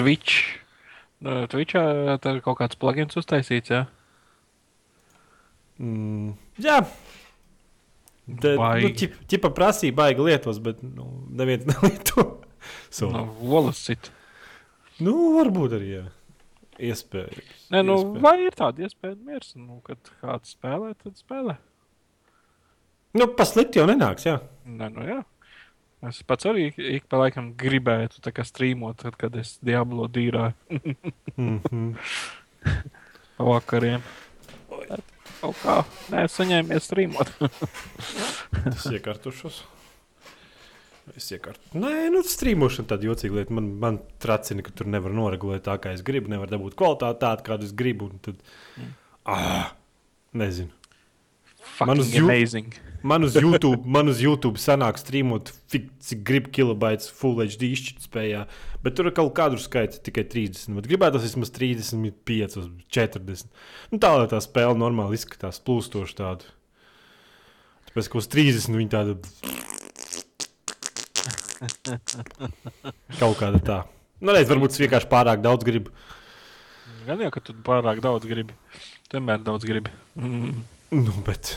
Twitch. Nu, Twitchā tā ir kaut kāds plugins uztaisīts, jā. Mm, jā. Baigi. nu, ķipa prasīja, baigi lietos, bet nu, neviens nelieto. So, No no. volas cita. Nu, varbūt arī, jā. Iespējams. Nē, nu, Iespējams. vai ir tāda iespēja mirs? Nu, kad kāds spēlē, tad spēlē. Nu, paslikti jau nenāks, jā. Nē, nu jā. Es pats arī ik pa laikam gribētu strīmot, tad, kad es Diablo dīrāju Mm -hmm. pa vakariem. Bet Kaut kā, nē, es saņēmies strīmot. Tas iekārtošos. Es iekārtoju. Nē, nu, strīmošana tāda jocīga lieta. Man, man tracina, ka tur nevar noregulēt tā, kā es gribu. Nevar dabūt kvalitāti tādu, kādu es gribu. un Tad, ah, nezinu. Man uz Fucking jū- amazing. Man uz YouTube, man uz YouTube sanāk strīmot, cik grib kilobaits Full HD izšķirtspējā. Bet tur ir kaut kādu skaitu tikai 30. Bet gribētu tas vismaz 35, 40. Nu, tā lai tā spēle normāli izskatās, plūstoši tādu. Tāpēc, ka uz 30 viņi tāda. Kaut kāda tā. Nu, reiz varbūt es vienkārši pārāk daudz gribu. Gan jau, ka tu pārāk daudz gribi. Vienmēr daudz gribi. Mm. Nu, bet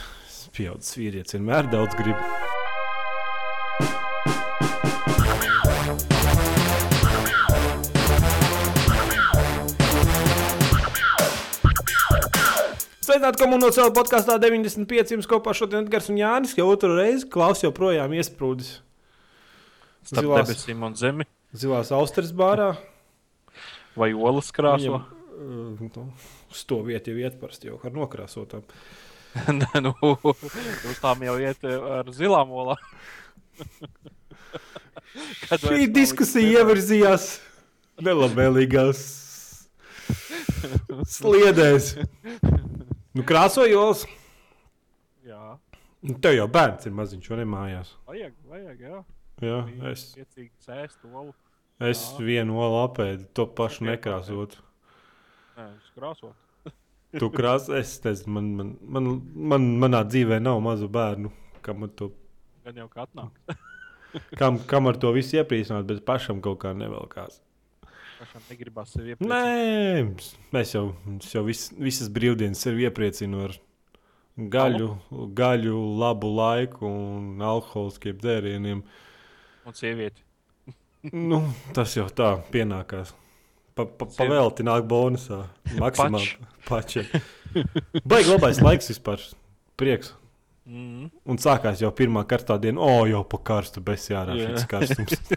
pieaugušas vīrietis vienmēr daudz grib. Sveicināti komunācijā podkāstā 95. Jums kopā šodien Edgars un Jānis jau otru reizi klausās joprojām iesprūdis Starp Zilās. debesīm un zemi. zilās austeres bārā. Vai olas? Viņam, uh, nu, Uz to vietu jau iet parasti jau ar nokrāsotām. Nē, nu, uz tām jau iet eh, ar zilām olām. Šī diskusija ievirzījās nelabvēlīgās sliedēs. Nu, krāsojos. Jā, Nu, Tev jau bērns ir maziņš, vai ne mājās? vajag, vajag, jā. Jā, es, Piecīgi sēst olu. es Jā. vienu olu apēdu, to pašu nekrāsot. Nē, es krāsot. Tu krāso, es nezinu, man, man, man, man, manā dzīvē nav mazu bērnu. Kam ar to, Gan jau kā atnāk. kam, kam ar to visu iepriecināt, bet pašam kaut kā nevelkās. Pašam negribas sevi iepriecēt. Nē, mēs jau, es jau vis, visas brīvdienas sevi iepriecinu ar gaļu, gaļu, labu laiku un alkoholiskiem dzērieniem. Un sievieti. Nu, tas jau tā pienākās. Pa, pa, pavēlti nāk bonusā. Maksimāli pači. Baigi labais laiks vispār. Prieks. Mm. Un sākās jau pirmā kārtā diena. O, jau pa karstu bez jārā. Jā. šis karstums.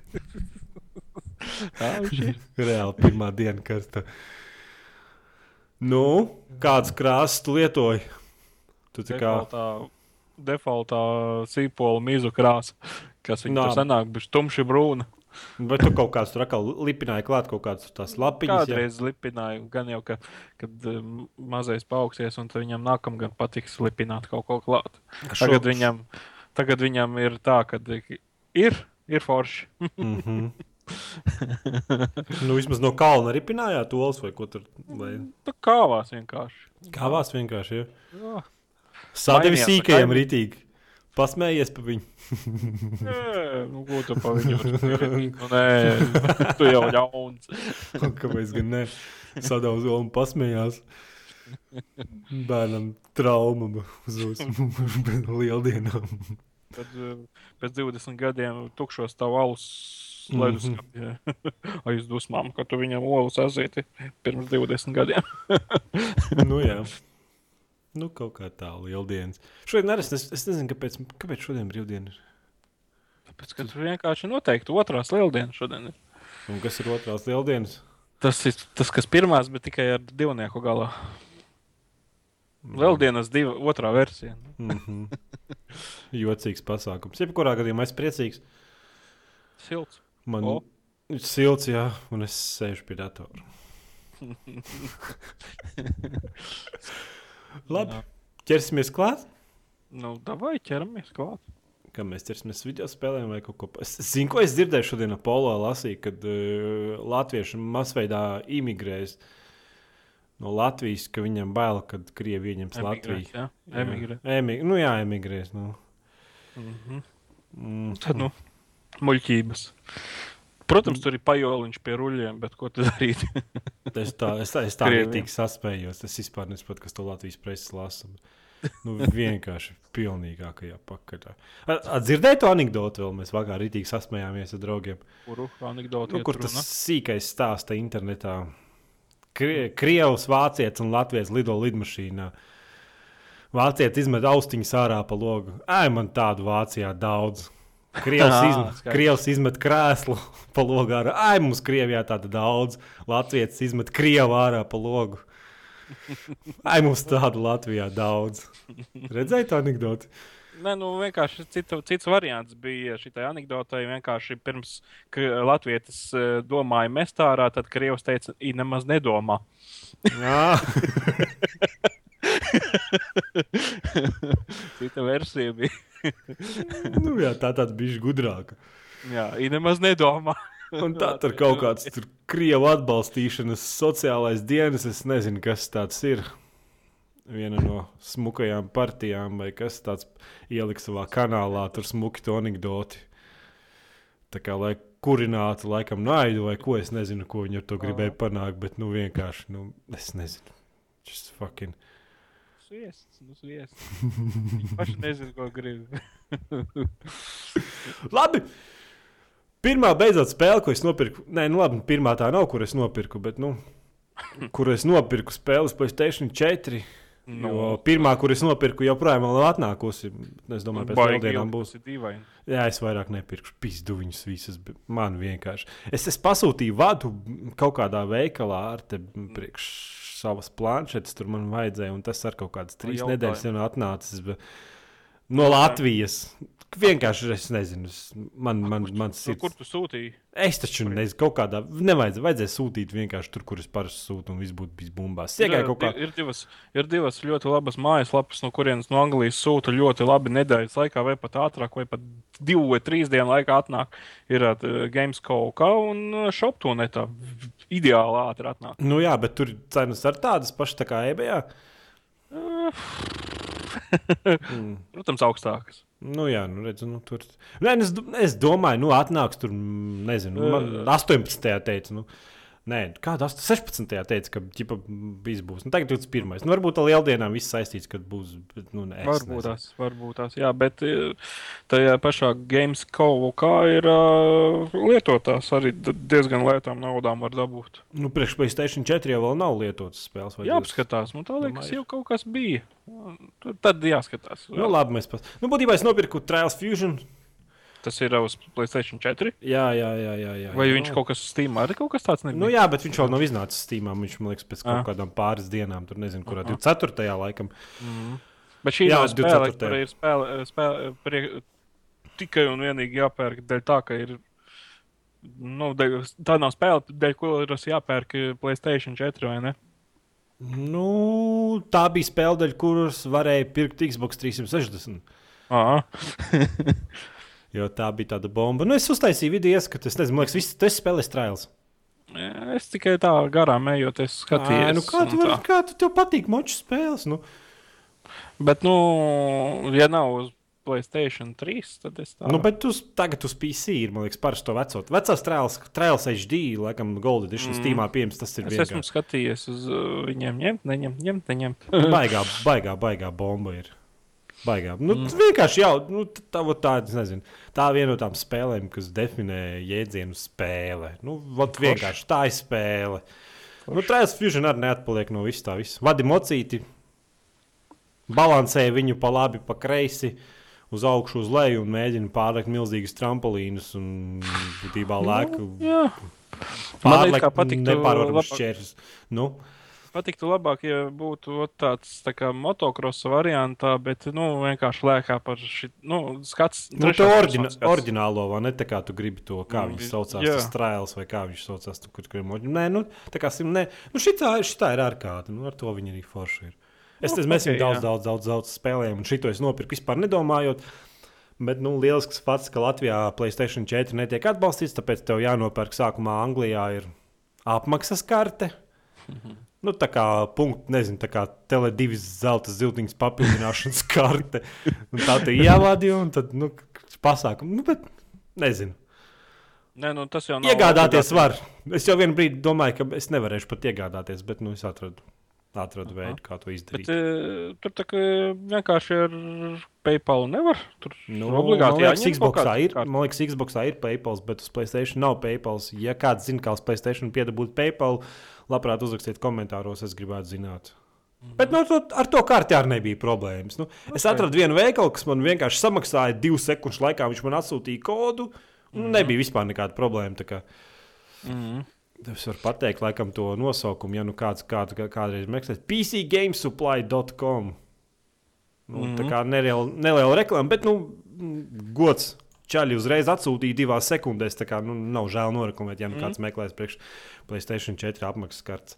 Reāli pirmā diena karsta. Nu, kādas krāsas tu lietoji? Tu tā kā Defaultā, sīpola mīzu krāsa, kas viņam Nā. tur sanāk, bija tumši brūna. Bet tu kaut kādā atkal lipināji klāt kaut kādas tās lapiņas. jā? Kādreiz lipināju, gan jau, ka, kad um, mazais paaugsies, un viņam nākamgad patiks lipināt kaut ko klāt. Šo- Tagad viņam, tagad viņam ir tā, ka ir, ir forši. Mm -hmm. nu, vismaz no kalna ripinājāt olas vai ko tur. Vai... Tā kāvās vienkārši. Kāvās vienkārši. Ja? Jā. Sādevi Mainījās, sīkajiem tā rītīgi. Pasmējies par viņu. Nē, nu, ko tu pa viņu vari? Nu, nē, tu jau ļauns. Kāpēc gan ne? Sadauzu un pasmējās. Bērnam trauma uz lieldienām. Tad pēc 20 gadiem tukšos tavu ausu Mhm. leduskapī. Aiz dusmām, ka tu viņam olu sasīti pirms 20 gadiem. nu, jā. Nu, kaut kā tā lieldienas. Šodien arī es, es, nezinu, kāpēc, kāpēc šodien brīvdiena ir. Tāpēc, ka tur vienkārši noteikti otrās lieldienas šodien ir. Un kas ir otrās lieldienas? Tas ir tas, kas pirmās, bet tikai ar divnieku galā. Lieldienas diva, otrā versija. Mm -hmm. Jocīgs pasākums. Jebkurā gadījumā es priecīgs. Silts. Man ir silts, jā, un es sēžu pie datora. Labi, Jā. ķersimies klāt. Nu, davai ķeramies klāt. Kā mēs ķersimies video spēlēm vai kaut ko tādu. Es zinu, ko es dzirdēju šodien Apollo lasīju, kad uh, latvieši masveidā imigrēs no Latvijas, ka viņiem bail, kad Krievija ieņems Latviju. Jā, Jā. emigrē. Emi, nu jā, emigrēs. Nu. Mhm. Mm. Tad, nu, muļķības. Protams, tur ir pajoliņš pie ruļļiem, bet ko tu darīt? Es tā, es tā, es tā rītīgi saspējos. Es vispār nesaprotu, kas to Latvijas preses lasa. Nu, vienkārši pilnīgākajā pakaļā. Atdzirdēju to anekdoti vēl. Mēs vakar rītīgi sasmējāmies ar draugiem. Kuru anekdoti? Nu, kur tas sīkais stāsta internetā. Krie, Krievs, vācietis un Latvijas lido lidmašīnā. Vācietis izmet austiņas ārā pa logu. Ai, man tādu Vācijā daudz. Krievs, izmet. Krievs izmet krēslu pa logu ārā. Ai, mums Krievijā tāda daudz. Latvijas izmet Krievu ārā pa logu. Ai, mums tādu Latvijā daudz. Redzēji to anekdoti? Nē, nu vienkārši cita, cits variants bija šī anekdotei. Vienkārši pirms ka Latvijas domāja mest ārā, tad Krievs teica, i nemaz nedomā. Cita versija bija. nu, jā tā tad bija gudrāka. Jā, i nemaz nedomā. Un tā tur kaut kāds tur krievu atbalstīšanas sociālais dienas, es nezinu, kas tas ir. Viena no smukajām partijām, vai kas tāds ieliks savā kanālā, tur smuki to anekdoti. Tā kā lai kurinātu, laikam, naidu vai ko, es nezinu, ko viņi ar to gribēja panākt, bet nu vienkārši, nu, es nezinu. Just fucking. Sviests, nu sviests. Viņš paši nezina, ko grib. Labi! Pirmā beidzot spēle, ko es nopirku. Nē, nu labi, pirmā tā nav, kur es nopirku, bet, nu, kur es nopirku spēles PlayStation 4. Nu, Jo pirmā, kur es nopirku, joprojām vēl atnākusi. Es domāju, pēc tam būs. dīvaini. Jā, es vairāk nepirkšu pizdu viņas visas. Man vienkārši. Es, es pasūtīju vadu kaut kādā veikalā ar te priekš savas planšetes. Tur man vajadzēja, un tas ar kaut kādas trīs jautājumu. nedēļas jau atnācis. bet No Latvijas. Vienkārši es nezinu. Es, man, man, man Nu, sirds. kur tu sūtīji? Es taču nezinu, kaut kādā. Nevajadzēja, vajadzēja sūtīt vienkārši tur, kur es parasti sūtu, un viss būtu bijis bumbās. Kaut kā. ir, divas, ir divas ļoti labas mājaslapas, no kurienes no Anglijas sūta ļoti labi nedēļas laikā, vai pat ātrāk, vai pat divu vai trīs dienu laikā atnāk. Ir uh, Gamesco un uh, ShopTunetā. Ideāli ātri atnāk. Nu jā, bet tur ir cenas ar tādas pašas tā kā eBay. Mm. Protams, augstākas. Nu, jā, nu, redz, nu, tur. Nē, nu, es, es domāju, nu, atnāks tur, nezinu, man 18. teica, nu, nē, kāda 16. teica, ka ģipa bijis būs. Nu, tagad 21. Nu, varbūt ar lieldienām viss saistīts, kad būs, bet, nu, nē, es Varbūt tās, varbūt tās, jā, bet uh, tajā pašā Gamesco kā ir uh, lietotās arī diezgan lētām naudām var dabūt. Nu, priekš PlayStation 4 jau vēl nav lietotas spēles. vai divas? Jāapskatās, man tā liekas, jau kaut kas bija. Tad- jāskatās. Nu, labi, mēs pas... Nu, būtībā es nopirku Trials Fusion. Tas ir uz Placēta 4. Jā, jā, jā. jā, jā Vai jā. viņš kaut kas Steam arī kaut kas tāds nebija? Nu, jā, bet viņš vēl nav iznācis Steamā. Viņš man liekas, pēc kaut Ah. kādām pāris dienām, tur nezinu, kurā Aha. 24. laikam. Mm. Bet šī Jā, spēle, 24.. kur ir spēle, spēle prie, tikai un vienīgi jāpērk dēļ tā, ka ir. Nu, dēļ, tā nav spēle, dēļ kuras jāpērk Placēta 4 vai ne? Nu, tā bija spēle, kuras varēja pirkt Xbox 360. Jo tā bija tāda bomba. Nu, es uztaisīju video ieskatu. Es nezinu, viss tas spēlēs Trials. Es tikai tā garām ejot, es skatījos. Ā, nu, kā, tu tā. kā tu tev patīk moču spēles? Nu, Bet, nu, ja nav uz Placēta 3, tad es tā nu, bet tu tagad uz PC ir, man liekas, parasti to veco. Vecās Trials, Trials HD, laikam, Gold Edition, mm. Steamā pieejams. Tas ir Es esmu vienkārši skatījies uz uh, viņiem, ņemt, neņemt, ņemt, neņemt. baigā, baigā, baigā bomba. Ir. Baigā. Nu, mm. Vienkārši jau nu, tā, tā, nezinu, tā viena no tām spēlēm, kas definē jēdzienu spēle. Nu, vienkārši tā ir spēle. Nu, Trials Fusion arī neatpaliek no vis tā visa. Vadi mocīti, balansē viņu pa labi, pa kreisi. Uz augšu, uz leju un mēģina pārliekt milzīgus tramplīnus un būtībā lēku. Jā. Man Pārliekt kā patiktu nepārvarams šķērslis. Nu, Patiktu labāk, ja būtu tāds tā kā motocrossa variantā, bet nu, vienkārši lēkā par šī nu, skats. Nu, personas orģina, skats. oriģinālo, vai ne? Tā kā tu gribi to, kā Mm, viņš saucās, jā. tas trāls, vai kā viņš saucās, tu, kur ir moģi. Nē, nu, tā kā sim, nē, nu, šitā, šitā ir ārkārta, nu, ar to viņi arī forši ir. Es Nu, nezinu, mēs ok, viņu daudz, jā. daudz, daudz, daudz spēlējām, un šito es nopirku vispār nedomājot. Bet, nu, lielisks fakts, ka Latvijā Placēta 4 netiek atbalstīts, tāpēc tev jānopērk sākumā Anglijā ir apmaksas karte. Nu, tā kā punkts, nezinu, tā kā Tele2 zelta ziltiņas papildināšanas karte. Un tā tu ievadi, un tad, nu, pasākumu, nu, bet nezinu. Nē, nu, tas jau nav. Iegādāties var. Es jau vienu brīdi domāju, ka es nevarēšu pat iegādāties, bet nu, es atradu, atradu Aha. veidu, kā to Bet izdarīt. e, tur tā kā vienkārši ar PayPal nevar. Tur Nu, obligāti man liekas, Xboxā ir, kārt. man liekas, Xboxā ir PayPal, bet uz Playstation nav PayPal. Ja kāds zina, kā uz Playstation piedabūt PayPal, labprāt uzrakstiet komentāros, es gribētu zināt. Bet nu, to, ar to kārtu arī nebija problēmas. Nu, es Ok. atradu vienu veikalu, kas man vienkārši samaksāja divu sekundžu laikā. Viņš man atsūtīja kodu. Un nebija vispār nekāda problēma. kā Mhm. Es varu pateikt, laikam, to nosaukumu, ja nu kāds kādu, kā- kādreiz meklēs. PCGamesupply.com. Nu, mm -hmm. Tā kā neliela, neliela reklāma, bet nu, mm, gods. Čaļi uzreiz atsūtīja divās sekundēs. Tā kā nu, nav žēl noreklamēt, ja nu Mhm. kāds meklēs priekš Playstation 4 apmaksas kartes.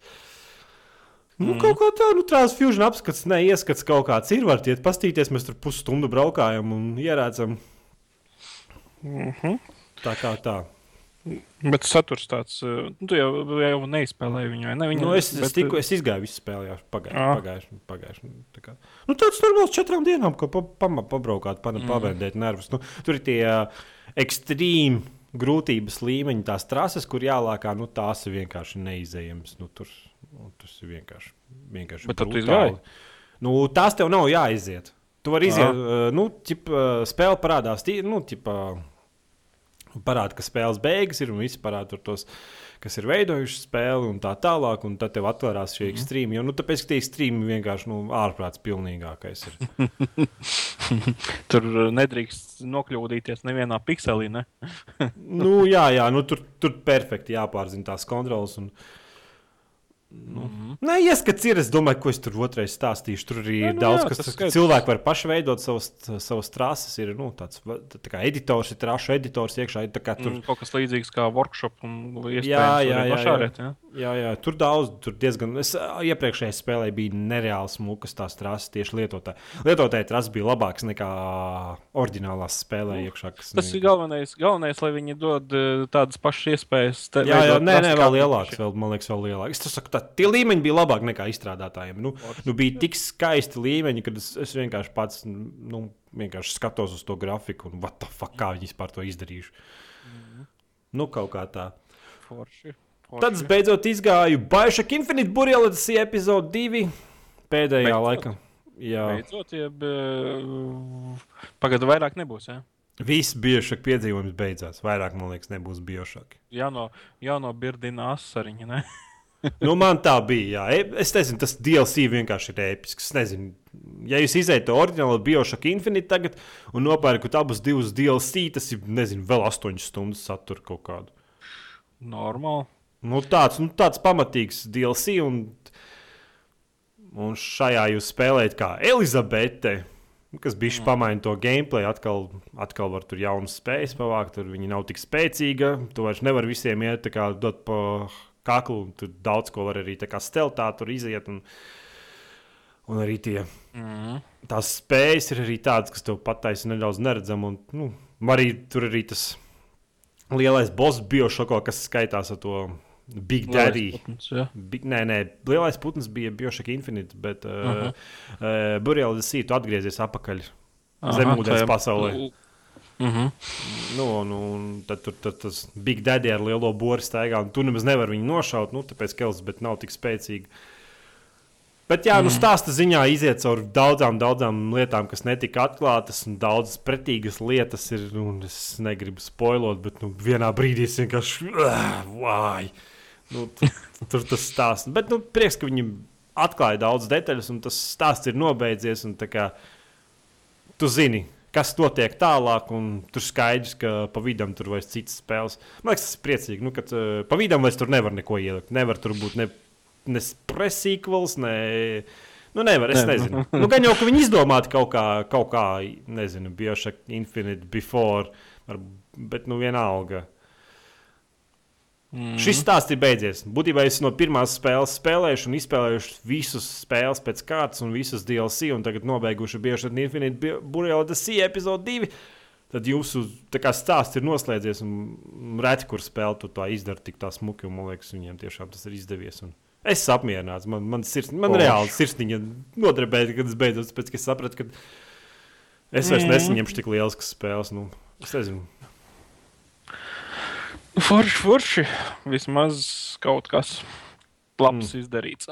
Nu, mm. Kaut kā tā, nu, Transfusion apskats, ne ieskats kaut kāds ir. Varat iet pastīties, mēs tur pusstundu braukājam un ierādzam. Mhm. Tā kā tā. Bet saturs tāds, e, nu, tu jau, jau neizspēlēji viņu. vai Ne? Viņu, Nu, es, es, bet, tiku, es izgāju visu spēli, jau pagājušajā Ah. pagājušajā pagājušajā. Tā kā- nu, tāds normāls četrām dienām, ko pa, pa, pabraukāt, pa, Mm. pavērtēt nervus. Nu, tur ir tie uh, ekstrēmi grūtības līmeņi, tās trases, kur jālākā, nu, tās ir vienkārši neizējamas. Nu, tur, nu, tas ir vienkārši. vienkārši Bet tu izgāji? Nu, tās tev nav jāiziet. Tu vari iziet, Ah. uh, nu, ķip, uh, spēle parādās, tī, nu, ķip, parāda, ka spēles beigas ir un viss parāda tos, kas ir veidojuši spēli un tā tālāk. Un tad tev atverās šie ekstrēmi. Jo, nu, tāpēc, ka tie ekstrēmi vienkārši nu, ārprāts pilnīgākais ir. Tur nedrīkst nokļūdīties nevienā pikselī. Ne? nu, jā, jā, nu, tur, tur perfekti jāpārzina tās kontrolas. Un, Mm -hmm. Nē, ieskats ir. Es domāju, ko es tur otrais stāstīšu. Tur arī Jā, ir nu daudz, jā, kas tas skaidrs. cilvēki var paši veidot savas, savas trases. Ir nu, tāds tā kā editors, ir trašu editors iekšā. ir tā kā Tur, Tur kaut kas līdzīgs kā workshop. Un, Jā, iespējams, jā, arī jā, jā. pašāriet, jā. Jā, jā, tur daudz, tur diezgan. Es iepriekšējā spēlē bija nereāls smukas tās trases tieši lietotāji. Lietotāji trases bija labāks nekā oriģinālās spēlē iekšā. kas Tas ne- ir galvenais, galvenais, lai viņi dod tādas pašas iespējas. te- Jā, jā, nē, nē, vēl lielāks. Vēl, man liekas, vēl lielāks. Es saku, tā, tie līmeņi bija labāki nekā izstrādātājiem. Nu, nu, bija tik skaisti līmeņi, ka es, es vienkārši pats nu, vienkārši skatos uz to grafiku un what the fuck, kā viņi vispār to izdarījuši. Nu, kaut kā tā. Forši. Forši. Tad es beidzot izgāju Bioshock Infinite Burbuļsaktas epizode 2. Pēdējā Beidzot? laikā. Jā, Beidzot, jeb uh, pagaidu vairāk nebūs. Ja? viss Bioshock piedzīvojums beidzās. Vairāk, man liekas, nebūs Bioshock. Jāno, jānobirdina asariņi. Ne? Nu, man tā bija. Jā. E- Es nezinu, tas DLC vienkārši ir episks. Es nezinu, ja jūs izējat to oriģinālo Bioshock Infinite tagad un nopērkat abus divus DLC, tas ir, nezinu, vēl 8 stundas satura kaut kādu. Normāli. Nu, tāds, nu, tāds pamatīgs DLC. Un, un šajā jūs spēlējat kā Elizabete. Kas bija šis pamaina to gameplay, atkal, atkal var tur jaunas spējas pavākt. Tur viņi nav tik spēcīgi. Tu vairs nevari visiem iet kā dot pa kaklu. un Tur daudz ko var arī steltā tur iziet. Un, un arī tie, Mm. tās spējas ir arī tādas, kas tev pataisa nedaudz neredzam. Un, nu, arī tur arī tas lielais boss biošoko, kas skaitās ar to Big Daddy. Putns, jā. Bi- Nē, nē, lielais putns bija Bioshock Infinite, bet uh, Aha. uh, Burbuļsaktas sītu atgriezies atpakaļ zemūdens pasaulē. Mhm. Nu, nu, un tad tur tad tas Big Daddy ar lielo bori staigā, un tu nemaz nevari viņu nošaut, nu, tāpēc, ka Elizabete nav tik spēcīga. Bet, jā, nu, stāsta ziņā iziet cauri daudzām, daudzām lietām, kas netika atklātas, un daudzas pretīgas lietas ir. Nu, es negribu spoilot, bet nu, vienā brīdī es vienkārši. Vai! Nu, tur, tas stāsts. Bet, nu, prieks, ka viņi atklāja daudz detaļas, un tas stāsts ir nobeidzies. un Kā, tu zini, kas notiek tālāk, un tur skaidrs, ka pa vidam tur vairs citas spēles. Man liekas, tas ir priecīgi, nu, ka uh, pa vidam vairs tur nevar neko ielikt. Nevar tur būt ne, ne presīkvels, ne. Nu, nevar, es Ne, ne, nezinu. Nu, gan jau, ka viņi izdomāti kaut kā, kaut kā nezinu, Bioshock Infinite before, var, bet nu vienalga. Mm. Šis stāsts ir beidzies. Būtībā es no pirmās spēles spēlēju un izspēlēju visas spēles pēc kārtas un visas DLC, un tagad nobeiguši bieži vien Infinite Burbuļsaktas epizode 2. Tad jūsu kā, stāsts ir noslēdzies, un reti, kur spēle to izdara tik tā smuki, un man liekas, viņiem tiešām tas ir izdevies. Un es esmu apmierināts. Man, man, sirds, man Forši. reāli sirsniņa nodarbēja, kad es beidzot sapratu, ka es vairs Mhm. nesaņemšu tik lielas spēles. Nu, es nezinu. Forši, forši. Vismaz kaut kas labs mm. izdarīts.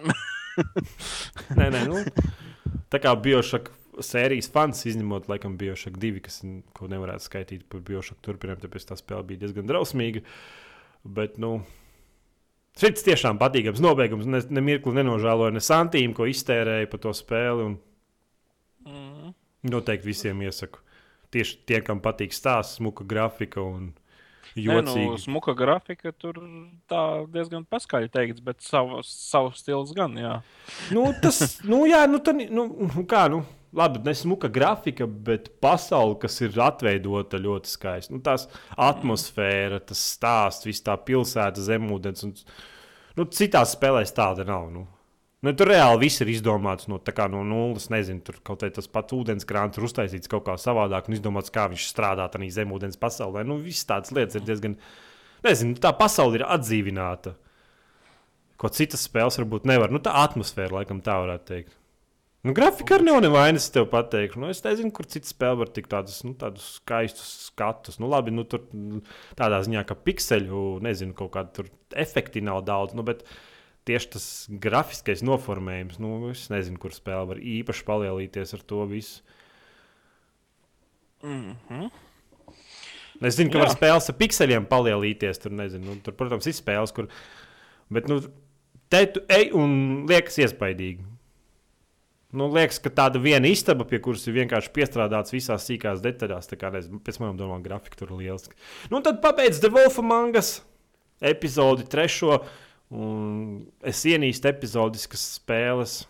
nē, nē, nu, tā kā Biošaka sērijas fans, izņemot, laikam, Biošaka 2, kas, ko nevarētu skaitīt par Biošaka turpinājumu, tāpēc tā spēle bija diezgan drausmīga. Bet, nu, šis tiešām patīkams nobeigums. Ne, ne mirkli nenožēloju ne santīmu, ko iztērēju par to spēli. Un... Mm. Noteikti visiem iesaku. Tieši tie, kam patīk stāsts, smuka grafika un jocīgi. Ne, nu, smuka grafika tur diezgan paskaļi teikts, bet savs, savs stils gan, jā. nu, tas, nu, jā, nu, tad, nu, kā, nu, labi, nesmuka grafika, bet pasaule, kas ir atveidota ļoti skaisti. Nu, tās atmosfēra, tas stāsts, viss tā pilsēta, zemūdens. Un, nu, citās spēlēs tāda nav. Nu. Nu, tur reāli viss ir izdomāts no, no nulles. Nezinu, tur kaut kā tas pats ūdenskrāns ir uztaisīts kaut kā savādāk un izdomāts, kā viņš strādā tādā zemūdens pasaulē. Nu, viss tādas lietas ir diezgan. Nezinu, tā pasaule ir atdzīvināta. Ko citas spēles varbūt nevar. Nu, tā atmosfēra, laikam, tā varētu teikt. Nu, grafika arī nav nevainas, tev pateikšu. Nu, es nezinu, kur cits spēle var tikt tādus, nu, tādus skaistus skatus. Nu, labi, nu, tur tādā ziņā, ka pikseļu, nezinu, kaut kāda efekti nav daudz. Nu, bet tieši tas grafiskais noformējums, nu, es nezinu, kur spēle var īpaši palielīties ar to visu. Mm -hmm. Es zinu, ka Jā. var spēles ar pikseļiem palielīties. Tur, nezinu, nu, tur protams, ir spēles, kur. Bet, nu, te tu ej un liekas iespaidīgi. Nu, liekas, ka tāda viena istaba, pie kuras ir vienkārši piestrādāts visās sīkās detaļās, tā kā nezinu, pēc manām domām, grafika tur ir liela. Nu, tad pabeidz The Wolf Mangas epizodi trešo, un es ienīstu epizodiskas spēles.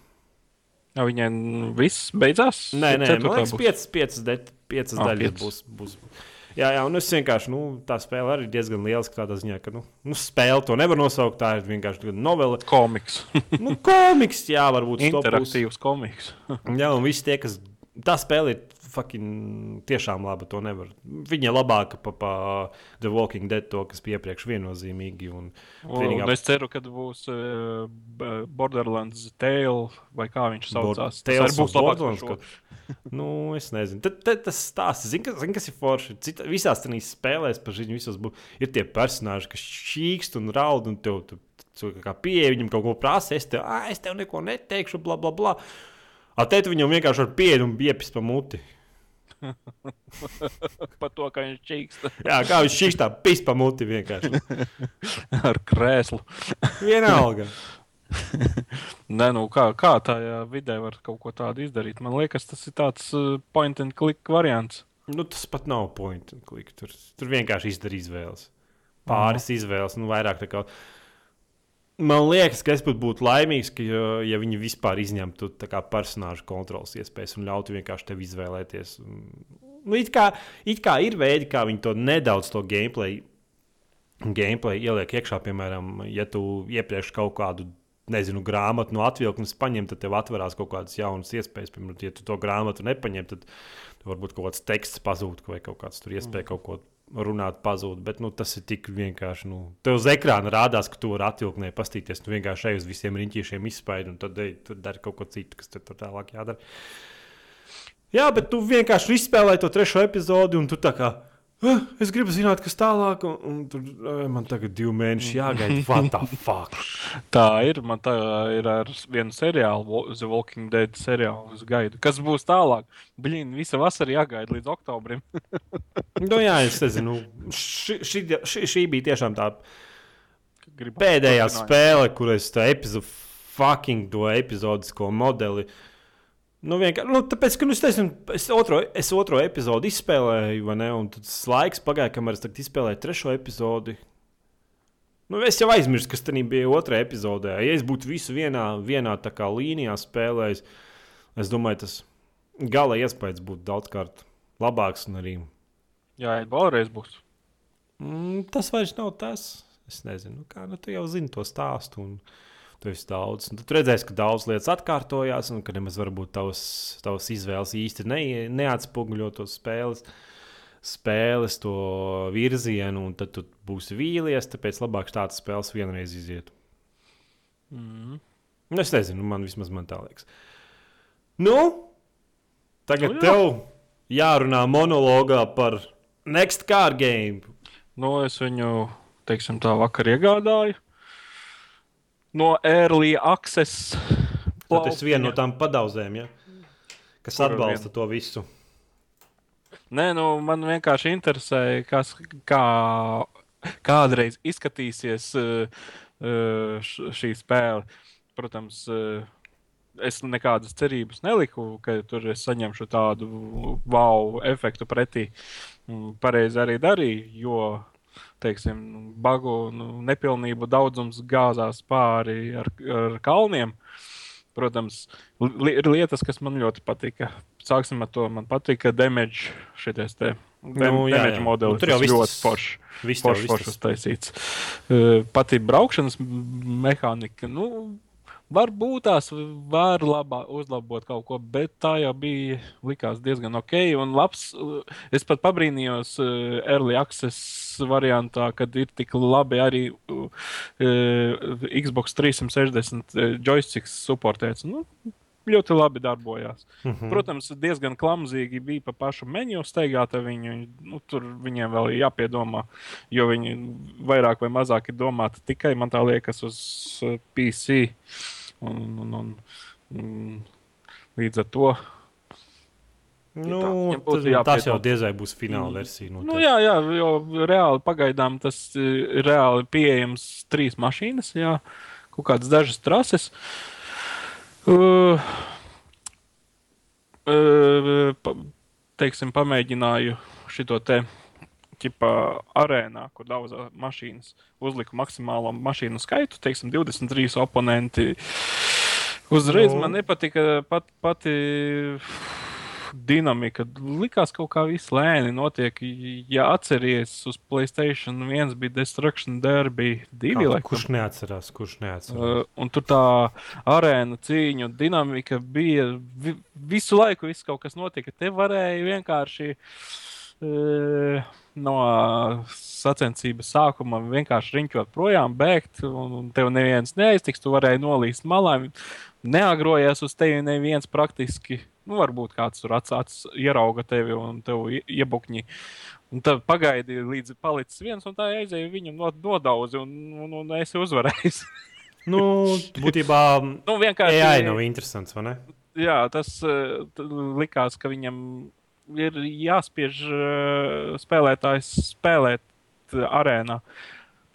Ja viņai viss beidzās? Nē, nē, man liekas, piecas, piecas, de, piecas ah, daļas piecas. būs. būs. Jā, jā, un es vienkārši, nu, tā spēle arī diezgan liela. Tādā ziņā, ka, nu, nu spēle to nevar nosaukt. Tā ir vienkārši novela. Komiks. nu, komiks, jā, varbūt interaktīvs komiks. jā, un visi tie, kas. Tā spēle ir fucking, tiešām laba. To nevar. Viņa labāka par pa The Walking Dead, to, kas bija iepriekš viennozīmīgi. Un, un, vienīgā... un es ceru, ka būs uh, Borderlands Tale vai kā viņš saucās. Bord tas būs labāks. nu, es nezinu. Tad, tad tas stāsts, zini, kas, zin, kas ir forši. Cita, visās tādās spēlēs par viņu visos bū, ir tie personāļi, kas šķīkst un raud un tev. Tu, tu, kā pieeja viņam kaut ko prasa, es tev, ah, es tev neko neteikšu, bla, bla, bla. A te viņam vienkārši ar pieeju un iepis pa muti. Par to, kā viņš čīkst. Jā, kā viņš čīkst, tā pis pa muti vienkārši. Ar krēslu. Vienalga. Nē, nu kā, kā tajā vidē var kaut ko tādu izdarīt? Man liekas, tas ir tāds uh, point and click variants. Nu, tas pat nav point and click. Tur, tur vienkārši izdara izvēles. Pāris mm. izvēles, nu vairāk tā kā. Man liekas, ka es pat būtu laimīgs, ka, ja, viņi vispār izņemtu personāžu kontrolas iespējas un ļautu vienkārši tev izvēlēties. Nu, it, kā, it kā ir veidi, kā viņi to nedaudz to gameplay, gameplay ieliek iekšā. Piemēram, ja tu iepriekš kaut kādu nezinu, grāmatu no atvilknes paņem, tad tev atverās kaut kādas jaunas iespējas. Piemēram, ja tu to grāmatu nepaņem, tad varbūt kaut kāds teksts pazūd vai kaut kāds tur iespēja mm. kaut ko runāt pazūd. Bet nu, tas ir tik vienkārši. Nu, tev uz ekrāna rādās, ka tu vari atvilknē pastīties. Tu vienkārši ej uz visiem riņķīšiem, izspaidi un tad ej, tur dari kaut ko citu, kas tur tālāk jādara. Jā, bet tu vienkārši izspēlēji to trešo epizodi un tu tā kā. Es gribu zināt, kas tālāk, un, un tur man tagad divi mēneši jāgaida. What the fuck? tā ir. Man tā ir ar vienu seriālu, The Walking Dead seriālu. Gaidu. Kas būs tālāk? Blīn, visa vasara jāgaida līdz oktobrim. nu, jā, es nezinu. Ši, ši, ši, šī bija tiešām tā pēdējā spēle, kur es tā epizodu, fucking to epizodisko modeli. Uh, Nu, vienkārši, nu, tāpēc, ka nu, es, teicu, es, otro, es otro epizodi izspēlēju, vai ne? Un tas laiks pagāja, kamēr es izspēlēju trešo epizodi. Nu, es jau aizmirsu, kas tajā bija otrajā epizodē. Ja es būtu visu vienā, vienā līnijā spēlējis, es domāju, tas gala iespējas būtu daudzkārt labāks. Arī... Jā, vēlreiz būs. Mm, tas vairs nav tas. Es nezinu, nu, kā nu, tu jau zini to stāstu. Un... Tu esi daudz. Un tu redzēsi, ka daudz lietas atkārtojās, un ka nemaz varbūt tavas, tavas izvēles īsti ne, neatspoguļo to spēles, spēles to virzienu, un tad tu būsi vīlies. Tāpēc labāk tādas spēles vienreiz iziet. Mm. Nu, es nezinu, man vismaz man tā liekas. Nu, tagad nu, jā. tev jārunā monologā par Next Car Game. Nu, es viņu teiksim, tā vakar iegādāju. No Early Access. Tas ir viena no tām padauzēm, ja? kas Kura atbalsta viena? to visu. Nē, nu, man vienkārši interesē, kas, kā kādreiz izskatīsies uh, uh, šī spēle. Protams, uh, es nekādas cerības neliku, ka tur es saņemšu tādu wow efektu pretī. Mm, Pareizi arī darīju, jo, teiksim, bagu nu, nepilnību daudzums gāzās pāri ar, ar kalniem. Protams, li ir lietas, kas man ļoti patika. Sāksim ar to. Man patika damage šitais te. Dem Nu, jā, damage jā. modelis. Nu, tur jau viss ļoti foršs. Viss Foršs, foršs uztaisīts. Uh, Pati braukšanas mehānika. Nu, Varbūt tās var labā, uzlabot kaut ko, bet tā jau bija likās diezgan ok. Un labs, uh, es pat pabrīnījos uh, Early Access variantā, kad ir tik labi arī uh, uh, Xbox 360 uh, joysticks supportēts. Nu, ļoti labi darbojās. Mhm. Protams, diezgan klamzīgi bija pa pašu menu steigāt viņu. Nu, tur viņiem vēl ir jāpiedomā, jo viņi vairāk vai mazāk ir domāti tikai, man tā liekas, uz uh, PC. Un, un, un, un, līdz ar to. Nu, tā, viņam būtu tas, jau diezai būs fināla versija. Nu, noteikti. jā, jā, jo reāli pagaidām tas ir reāli pieejams trīs mašīnas, jā, kaut kādas dažas trases. Uh, uh, pa, teiksim, pamēģināju šo te ķipā arēnā, kur daudz mašīnas uzliku maksimālo mašīnu skaitu, teiksim, 23 oponenti. Uzreiz Nu. man nepatika pat, pati dinamika. Likās, kaut kā viss lēni notiek. Ja atceries, uz Playstation 1 bija Destruction Derby 2. Kā, kurš neatcerās? Kurš neatcerās? Uh, un tur tā arēna cīņa dinamika bija vi visu laiku, viss kaut kas notika. Te varēja vienkārši uh, no sacensības sākuma vienkārši riņķot projām, bēgt, un, un tev neviens neaiztiks. Tu varēji nolīst malā. Neagrojies uz tevi neviens praktiski. Nu, varbūt kāds tur atsācis, ierauga tevi un tev ie- iebukņi. Un tad pagaidi, līdz palicis viens, un tā aizēja viņam no, nodauzi, un, un, un esi uzvarējis. nu, būtībā nu, vienkārši AI nav interesants, vai ne? Jā, tas uh, likās, ka viņam ir jāspiež uh, spēlētājs spēlēt uh, arēnā.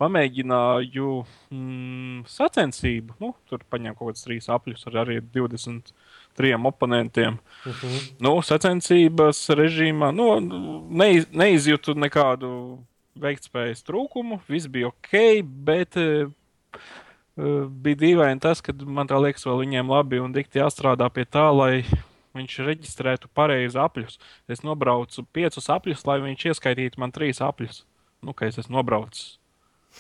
Pamēģināju mm, sacensību. Nu, tur paņēmu kaut kādus trīs apļus ar arī 23 oponentiem. Uh -huh. Nu, sacensības režīmā nu, neiz, neizjūtu nekādu veiktspējas trūkumu. Viss bija ok, bet uh, bija dīvaini tas, ka man tā liekas, vēl viņiem labi un dikti jāstrādā pie tā, lai viņš reģistrētu pareizi apļus. Es nobraucu piecus apļus, lai viņš ieskaitītu man trīs apļus. Nu, ka es esmu nobraucis.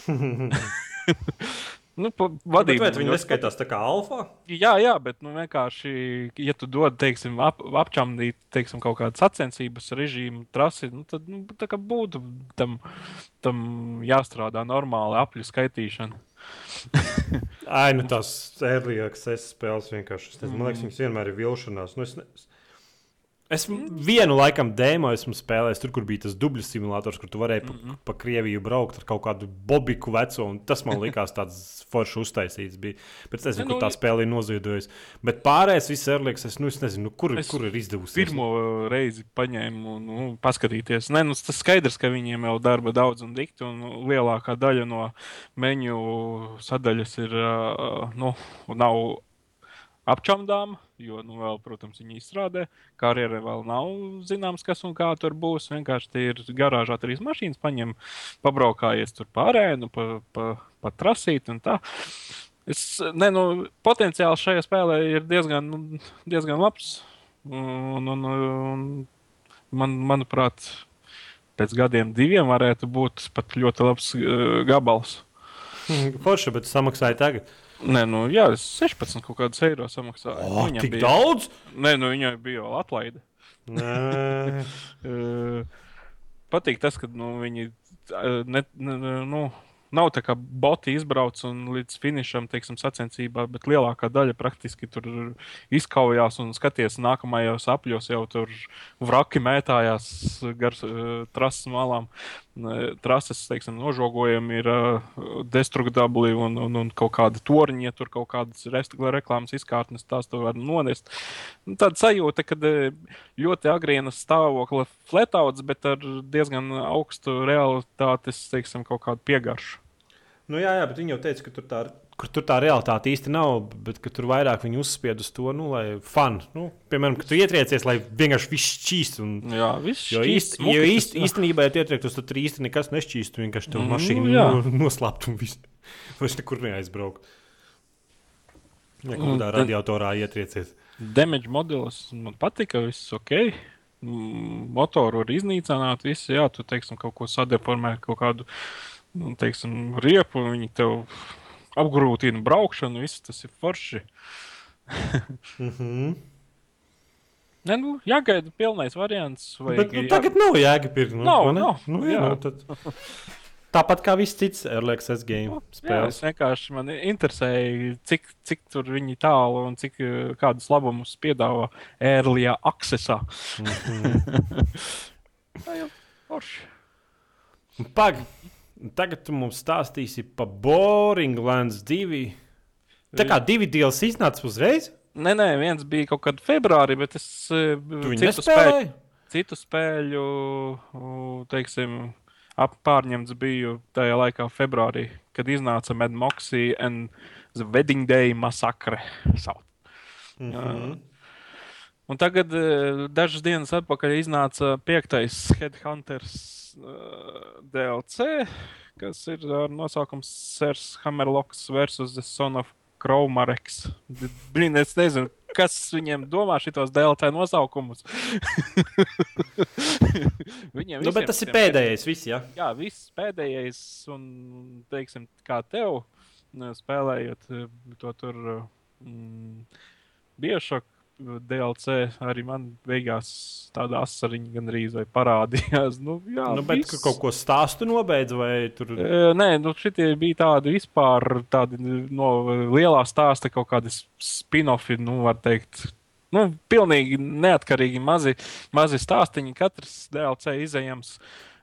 nu, pa, vadība viņi ļoti neskaitās tā kā alfa? Jā, jā, bet nu, vienkārši, ja tu dod, teiksim, ap, apčamdīt teiksim, kaut kādu sacensības režīmu, trasi, nu, tad nu, būtu tam, tam jāstrādā normāli apļu skaitīšana. Ai, nu tās ērlīgākas spēles vienkārši. Es nezinu, man liekas, viņas vienmēr ir vilšanās. Nu, es, ne... es vienu laikam dēmo esmu spēlējis, tur, kur bija tas dubļu simulators, kur tu varēji pa, pa Krieviju braukt ar kaut kādu bobiku veco. un Tas man likās tāds foršs uztaisīts. Bija. Bet es nezinu, Nu, kur tā spēle ir noziedojusi. Bet pārējais viss ērlīgs, es, nu, es nezinu, nu, kur, Es kur ir izdevusies. Pirmo reizi paņēmu, nu, paskatīties. Nē, nu, tas skaidrs, ka viņiem jau darba daudz un dikti, un lielākā daļa no menu sadaļas ir, ā, nu, nav apčamdām, jo, nu, vēl, protams, viņi izstrādē. Karjerē vēl nav zināms, kas un kā tur būs. Vienkārši ir garāžā trīs mašīnas, paņem, pabraukājies tur pārēnu, pa, pa, pa trasīt un tā. Es, ne, nu, potenciāls šajā spēlē ir diezgan, nu, diezgan labs. Un, un, un man, manuprāt, pēc gadiem, diviem varētu būt pat ļoti labs uh, gabals. Forši, bet samaksāja tagad. Nē, nu, jā, es 16 kaut kādus eiro samaksāju. Oh, Viņam tik bija- daudz? Nē, nu, viņai bija atlaide. Patīk tas, ka nu, viņi ne, ne, nu, nav tā kā boti izbrauc un līdz finišam, teiksim, sacensībā, bet lielākā daļa praktiski tur izkaujās un skaties nākamajos apļos jau tur vraki mētājās gar uh, trases malām. Trases teiksim, nožogojumi ir uh, destruktabli un, un, un kaut kādi torņi, ja tur kaut kādas reklāmas izkārtnes, tās tu var nonest. Un tāda sajūta, ka ļoti agrīnas stāvokļa fletauts, bet ar diezgan augstu realitātes, teiksim, kaut kādu piegaršu. Nu, jā, jā, bet viņi jau teica, ka tur tā kur tur tā realitāte īsti nav, bet tur vairāk viņi uzspied uz to, nu, lai fanu. Nu, piemēram, ka tu ietriecies, lai vienkārši viss šķīst. Un, jā, viss jo šķīst. Īsti, jo īsti, īstenībā, ja ietriektos, tad tur īsti nekas nešķīst. Vienkārši tev mm, mašīna nu, noslēpt un viss. Vairs nekur neaizbraukt. Ja kādā radiatorā ietriecies. Damage modelis man patika, viss ok. Motoru var iznīcināt, viss, jā, tu, teiksim, kaut ko sadeformē, kaut kādu, nu, teiksim, riepu, viņi tev apgrūtina braukšanu, viss tas ir forši. mm -hmm. Ne, nu, jāgaida pilnais variants. Vai, Bet, nu, tagad jā... nav jēga nu, nav, nav, nu, jā, jā. Nu, tad... Tāpat kā viss cits LXS game nu, spēles. Jā, es vienkārši man interesēja, cik, cik tur viņi tālu un cik kādus labumus piedāvā ērlijā aksesā. Mm -hmm. Tā jau forši. Pag! Tagad tu mums stāstīsi par Boring Lands 2. Tā kā divi DLC iznāca uzreiz? Nē, nē, viens bija kaut kad februārī, bet es eh, citu spēļu, citu spēļu, teiksim, pārņemts biju tajā laikā februārī, kad iznāca Mad Moxie and the Wedding Day Massacre. Mm -hmm. Un tagad, eh, dažas dienas atpakaļ, iznāca piektais Headhunters DLC, kas ir ar nosaukumu Sers Hammerlocks versus The Son of Kraumareks. Blin, es nezinu, kas viņiem domā šitos DLC nosaukumus. viņiem nu, bet tas ir pēdējais, viss, jā. Jā, viss pēdējais, un, teiksim, kā tev spēlējot to tur mm, biežāk DLC arī man beigās tāda asariņa gandrīz vai parādījās. Nu, jā, nu, bet viss... kaut ko stāstu nobeidz vai tur? E, nē, nu šitie bija tādi vispār tādi no lielā stāsta kaut kādi spin-offi, nu var teikt. Nu, pilnīgi neatkarīgi mazi, mazi stāstīņi. Katrs DLC izējams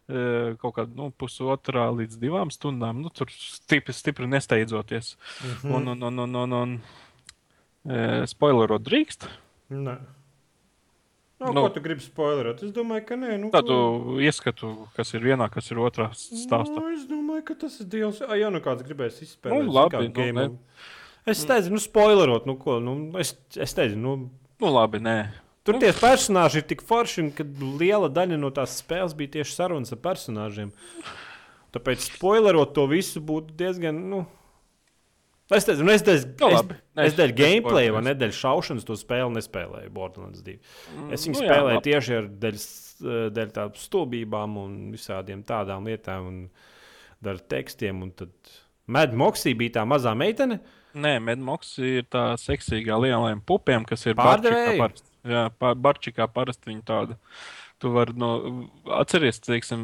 kaut kādā nu, pusotrā līdz divām stundām. Nu, tur stipri, stipri nesteidzoties. Mm -hmm. Un, un, un, un, un, un, un spoilerot drīkst. Nē. Nu, nu, ko tu gribi spoilerot? Es domāju, ka nē. Nu, Tādu ko... ieskatu, kas ir vienā, kas ir otrā stāstā. Nu, es domāju, ka tas ir Dievs. Ah, jā, nu kāds gribēs izspēlēt. Nu, labi, nu. Es teicu, nu, spoilerot, nu, ko, nu, es, es teicu, nu. Nu, labi, nē. Tur nu. tie personāļi ir tik forši, ka liela daļa no tās spēles bija tieši sarunas ar personāžiem. Tāpēc spoilerot to visu būtu diezgan. Nu, Es teicu, nu, es dēļ, no, nu, es, es dēļ gameplay vai ne dēļ šaušanas to spēli nespēlēju Borderlands 2. Mm, es viņu nu, spēlēju jā, tieši ar dēļ, dēļ tādām stulbībām un visādiem tādām lietām un ar tekstiem. Un tad Mad Moxie bija tā mazā meitene. Nē, Mad Moxie ir tā seksīgā lielajiem pupiem, kas ir pārdevēja. Jā, Barčikā parasti viņa tāda. Tu vari no, atceries, teiksim,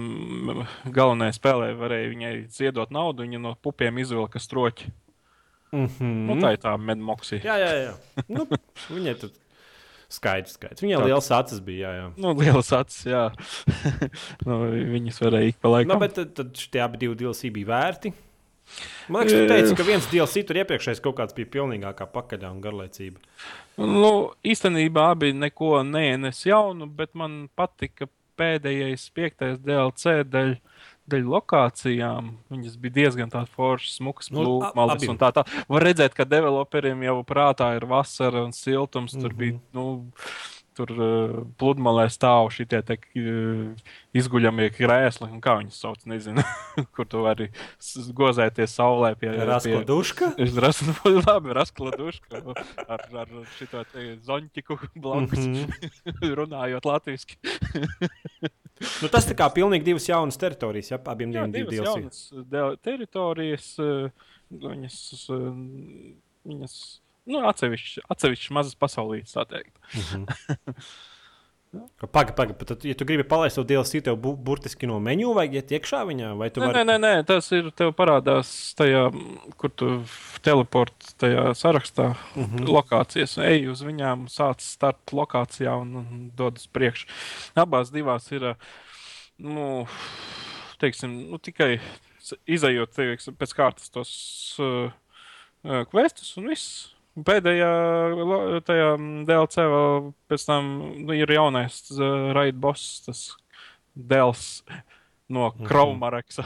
galvenajai spēlē varēja viņai ziedot naudu, viņa no pupiem izvilka stroķi. Mm -hmm. nu, tā ir tā medmoksija. jā, jā, jā. Nu, viņai tur skaidrs, skaidrs. Viņai tā. liels acis bija. Jā, jā. Nu, liels acis, jā. nu, viņas varēja ik pa laikam. Nu, bet tad, tad šie abi divi DLC bija vērti. Man liekas, tu teici, ka viens DLC tur iepriekšējais kaut kāds bija pilnīgākā pakaļā un garlaicība. Nu, īstenībā abi neko neienes jaunu, bet man patika pēdējais piektais DLC dēļ dēļ lokācijām viņas bija diezgan tādas foršas, smukas, plūmalas nu, un tā tālāk. Var redzēt, ka developeriem jau prātā ir vasara un siltums. Tur mm -hmm. bija, nu, tur uh, pludmalē stāv šie uh, izguļamie krēsli, un kā viņus sauc, nezinu, kur tu vari gozēties saulē pie Raskla duška. Es rasu, labi, Raskla duška ar, ar šito te zonķiku blankus, mm -hmm. runājot latviski. nu, tas tā kā pilnīgi divas jaunas teritorijas, ja abiem diviem divas divas jaunas teritorijas, uh, viņas, viņas nu, atsevišķi, atsevišķi mazas pasaulītes, tā teikt. Mm -hmm. Pagaidi, pagaidi. Tad, ja tu gribi palaist to DLC, tev bu burtiski no menu vajag iet iekšā viņā, vai tu nē, vari? Nē, nē, nē, tas ir tev parādās tajā, kur tu teleport tajā sarakstā, mm -hmm. lokācijas. Ej uz viņām, sāc start lokācijā un, un dod uz priekšu. Abās divās ir, nu, teiksim, nu, tikai izējot teiksim, pēc kārtas tos uh, questus un viss. Pēdējā tajā DLC vēl pēc tam nu, ir jaunais uh, raid boss, tas Dēls no Kraumareksa.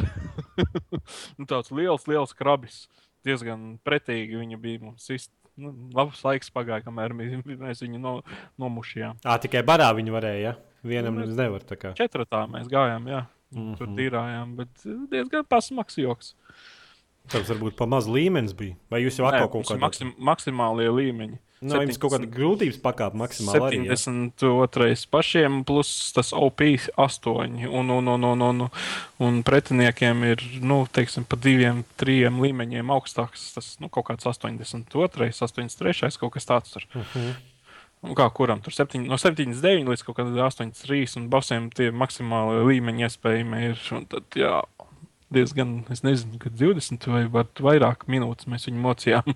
nu, tāds liels, liels krabis. Diezgan pretīgi viņa bija mums. Ist, nu, labs laiks pagāja, kamēr mēs, mēs viņu no, nomušījām. Ā, tikai barā viņu varēja. Ja? Vienam nu, nevar. Četratā mēs gājām, jā. Mm -hmm. Tur tīrājām, bet diezgan pasmaks joks. Tas varbūt pa maz līmenis bija. Vai jūs jau atkal kaut kādā maksim, maksimālie līmeņi? No, nu, jums kaut kāda grūtības pakāpe maksimāli. 72. Ja? pašiem, plus tas OP 8. Un, un, un, un, un, un pretiniekiem ir, nu, teiksim, pa diviem, trim līmeņiem augstāks. Tas nu, kaut kāds 82, 83, kaut kas tāds. Tur. Uh -huh. Un kā kuram tur 7, no 79 līdz kaut kādam 83, un basiem tie maksimāli līmeņi iespējami ir. Tad, jā, diezgan, es nezinu, 20 vai pat vairāk minūtes mēs viņu mocījām.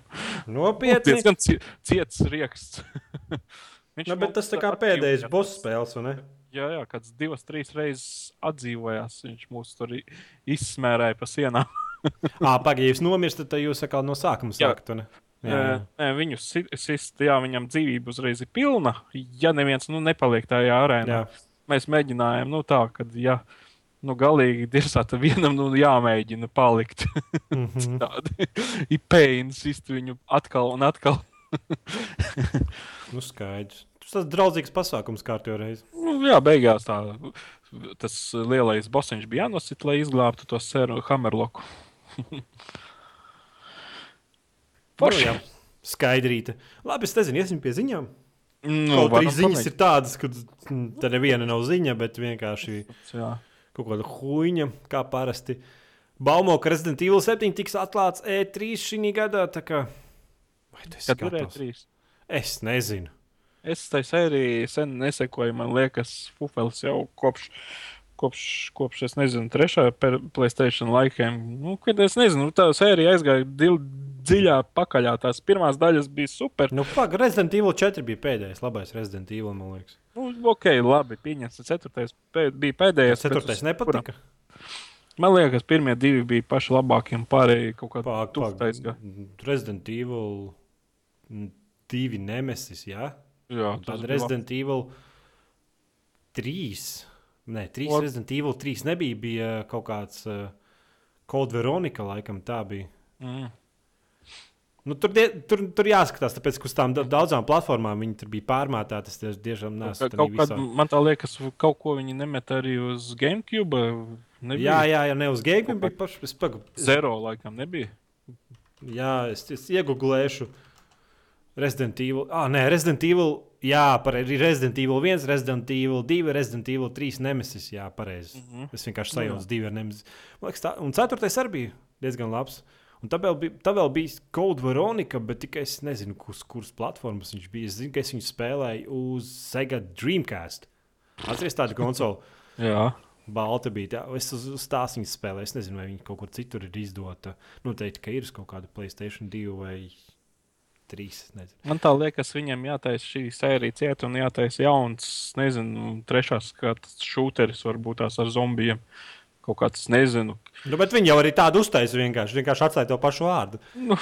Nopietni. diezgan ciets rieksts. Viņš nu, bet tas tā kā pēdējais boss spēles, vai ne? Jā, jā, kāds divas, trīs reizes atdzīvojās. Viņš mūs tur izsmērēja pa sienām. ah, pagaidi, jūs nomirstat, tad jūs atkal no sākuma sākat. Jā, jā. Nē, viņu sist, jā, viņam dzīvība uzreiz ir pilna. Ja neviens nu, nepaliek tajā arēnā, jā. mēs mēģinājām, nu tā, ka, ja nu, galīgi dirzā, tad vienam nu, jāmēģina palikt. mm -hmm. Tādi ir pēļņi, sist viņu atkal un atkal. nu, skaidrs. Tas draudzīgs pasākums kārtībā reizē. Nu, jā, beigās tā, tas lielais bosiņš bija jānosit, lai izglābtu to sēru Hammerloku. Forši. Nu, Skaidrīta. Labi, es nezinu, iesim pie ziņām. Nu, Kaut arī ziņas pamēģināt. ir tādas, ka tā neviena nav ziņa, bet vienkārši. Jā kaut kāda huīņa, kā parasti. Baumo, ka Resident Evil 7 tiks atklāts E3 šī gadā. Kā... Vai tas ir E3? Es nezinu. Es tai sērijai sen nesekoju. Man liekas, Fufels jau kopš, kopš, kopš es nezinu, trešā Playstation laikiem. Nu, kad es nezinu, tā sērija aizgāja dziļā pakaļā. Tās pirmās daļas bija super. Nu, pag, Resident Evil 4 bija pēdējais, labais Resident Evil, man liekas. Nu, ok, labi, pieņemts. Ceturtais pēd, bija pēdējais. Ceturtais nepatika. Kuram? Man liekas, pirmie divi bija paši labākie un pārējie kaut kādā veidā. Resident Evil 2 Nemesis, jā? Jā, tad Resident. Evil 3. Nē, 3 What? Resident Evil 3 nebija. Bija kaut kāds uh, Code Veronica, laikam tā bija. Mm. Nu, tur, die, tur, tur jāskatās, tāpēc, ka uz tām daudzām platformām viņi tur bija pārmētāti. Es tiešām neesmu kaut kādā. Man tā liekas, kaut ko viņi nemet arī uz GameCube. Nebija. Jā, jā, jā, ne uz GameCube bija paši. Es pagu... Zero laikam nebija. Jā, es, es iegūlēšu Resident Evil. Ah, nē, Resident Evil. Jā, pareizi. Resident Evil 1, Resident Evil 2, Resident Evil 3, Nemesis. Jā, pareizi. Mm -hmm. Es vienkārši sajaucu divu ar Nemesis. Man liekas, tā, un ceturtais arī bija diezgan labs. Un tā vēl bija, tā vēl bija Code Veronica, bet tikai es nezinu, uz kuras platformas viņš bija. Es zinu, ka es viņu spēlēju uz Sega Dreamcast. Atcerieties tādu konsoli. Jā. Balta bija. Tā. Es uz, uz tās viņas spēlēju. Es nezinu, vai viņi kaut kur citur ir izdota. Noteikti, ka ir uz kaut kāda Playstation 2 vai 3. Nezinu. Man tā liekas, viņam jātaisa šī sērija cieta un jātaisa jauns, nezinu, trešās skats šūteris varbūt tās ar zombijiem. Kaut kāds, nezinu, Nu, bet viņi jau arī tādu uztaisīja. Vienkārši, vienkārši atstāja to pašu vārdu. Nu,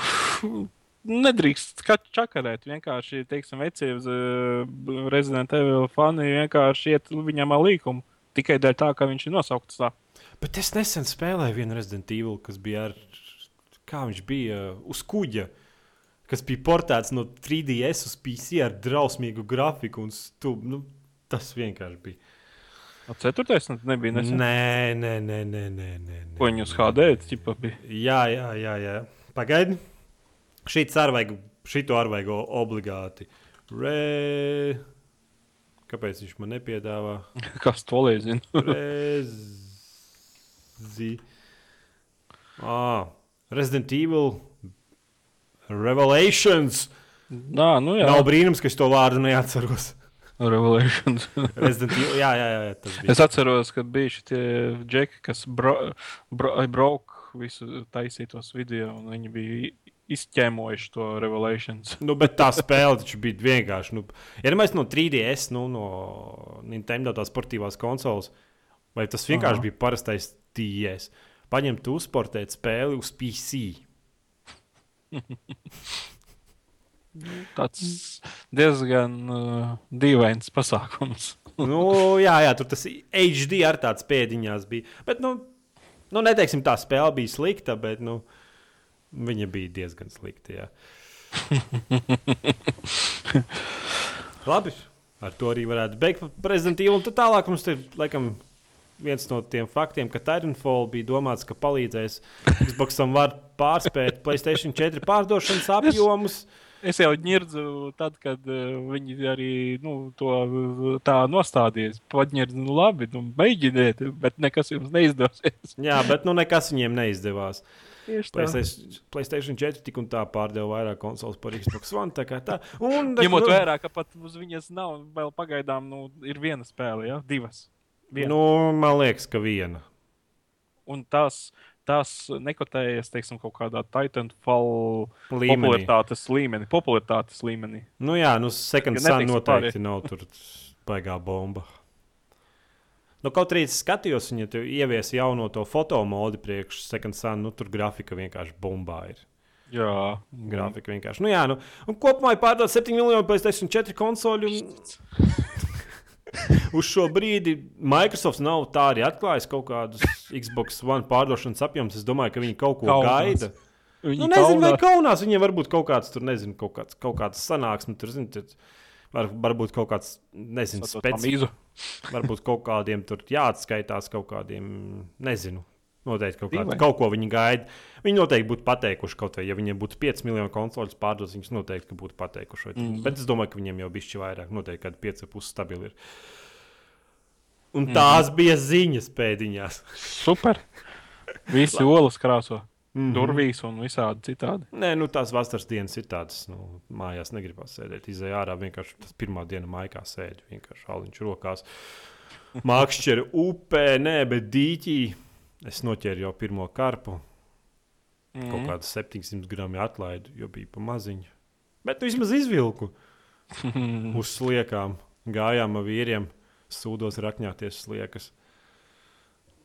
nedrīkst čakarēt. Vienkārši, teiksim, vecie uh, Resident Evil fani vienkārši iet viņam ar līkumu. Tikai dēļ tā, ka viņš ir nosaukts tā. Bet es nesen spēlēju vienu Resident Evil, kas bija ar, kā viņš bija, uz kuģa. Kas bija portēts no 3DS uz PC ar drausmīgu grafiku un stūmu. Nu, tas vienkārši bija. Ceturtais nebija nesen. Nē, nē, nē, nē, nē, nē. Ko viņi uz HD tipa bija? Jā, jā, jā. jā. Pagaidi. Šīs ar vajag, šito ar vajag obligāti. Re... Kāpēc viņš man nepiedāvā? Kas to liezina? Rezi. Ah, Resident Evil Revelations. Nā, nu jā. Nav brīnums, ka es to vārdu neatceros. Revelations. Evil, jā, jā, jā, tas bija. Es atceros, ka bija šie džeki, kas bro, bro, brauk visu taisītos video, un viņi bija izķēmojuši to Revelations. nu, bet tā spēle taču bija vienkārši. Nu, ja mēs no 3DS, nu, no Nintendo tās sportīvās konsoles, vai tas vienkārši Aha. bija parastais ties. Paņemt, uzsportēt spēli uz PC. tāds diezgan uh, dīvains pasākums. nu, jā, jā, tur tas HD ar tāds pēdiņās bija. Bet, nu, nu neteiksim, tā spēle bija slikta, bet, nu, viņa bija diezgan slikta. Jā. Labi, ar to arī varētu beigt prezentīvu. Tad tālāk mums ir, laikam, viens no tiem faktiem, ka Titanfall bija domāts, ka palīdzēs Xboxam var pārspēt Playstation 4 pārdošanas apjomus. Es jau ņirdzu, tad, kad uh, viņi arī nu, to uh, tā nostādījās. Paņēri, nu, labi, nu, mēģiniet, bet nekas jums neizdosies. Jā, bet nu, nekas viņiem neizdevās. PlayStation, PlayStation 4 tik un tā pārdeva vairāk konsoles par Xbox One. Tā tā. Un, Ņemot nu, vērā, ka pat uz viņas nav vēl pagaidām, nu, ir viena spēle, ja? divas. Viena. Nu, man liekas, ka viena. Un tās, tās nekotējas, teiksim, kaut kādā Titanfall Līmenī. popularitātes līmenī. Popularitātes līmenī. Nu, jā, nu, Second Sun noteikti pāri. nav tur baigā bomba. Nu, kaut arī es skatījos, viņa tur ievies jauno to fotomodi priekš Second Sun. Nu, tur grafika vienkārši bumbā ir. Jā, Grafika vienkārši. Nu, jā, nu, un kopumā ir pārdot 7 miljonu PlayStation 4 konsoļu. un Uz šo brīdi Microsoft nav tā arī atklājis kaut kādus Xbox One pārdošanas apjomus. Es domāju, ka viņi kaut ko Kaunās. gaida. Viņi Nu, nezinu, vai kaunā- kaunās viņiem varbūt kaut kāds tur, nezinu, kaut kāds, kaut kāds sanāksme. Tur, zin, tur var, varbūt kaut kāds, nezinu, amīzu. Varbūt kaut kādiem tur jāatskaitās, kaut kādiem, nezinu. Noteikti kaut, kādu, kaut ko viņi gaida. Viņi noteikti būtu pateikuši kaut vai, ja viņiem būtu 5 miljoni konsoles pārdotas, viņas noteikti ka būtu pateikuši. Mm. Mhm. Bet es domāju, ka viņiem jau bija šķiet vairāk. Noteikti kādi 5,5 stabili ir. Un tās mm. bija ziņas pēdiņās. Super. Visi olas krāso. Mhm. Durvīs un visādi citādi. Nē, nu tās vasaras dienas ir tādas, nu, mājās negribas sēdēt. Izejā ārā vienkārši tas pirmā diena maijā sēdi, vienkārši haliņš rokās. Mākslinieks upē, nē, bet dīķī. Es noķēru jau pirmo karpu. Mm. Kaut Mhm. kādas 700 gramu atlaidu, jo bija pa maziņu. Bet nu, vismaz izvilku uz sliekām. Gājām ar vīriem, sūdos rakņāties sliekas.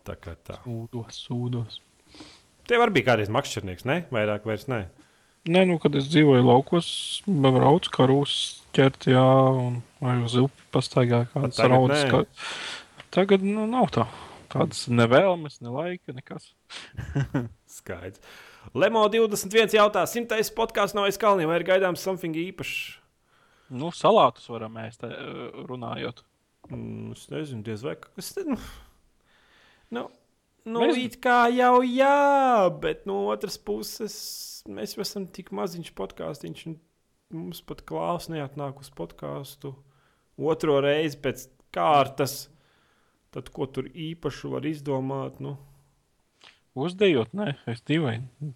Tā kā tā. Sūdos, sūdos. Tev arī bija kādreiz makšķernieks, ne? Vairāk vairs ne. Nē, nu, kad es dzīvoju laukos, braucu karus ķert, jā, un vai uz upi pastaigāju kādas tagad raudas. Kā... Tagad nu, nav tā. Tādas nevēlamas, ne laika, nekas. Skaidrs. Lemo 21 jautā, simtais podkāsts no aizkalniem, vai ir gaidāms something īpašs? Nu, salātus varam ēst, eh, runājot. Mm, es nezinu, diez vai kas tas ir. Nu, nu, Mēs- it kā jau jā, bet no otras puses mēs jau esam tik maziņš podkāstīns. un Mums pat klāsts neatnāk uz podkāstu otro reizi pēc kārtas. Tad, ko tur īpašu var izdomāt? Nu, Uzdejot, nē, es dīvaini. Nu,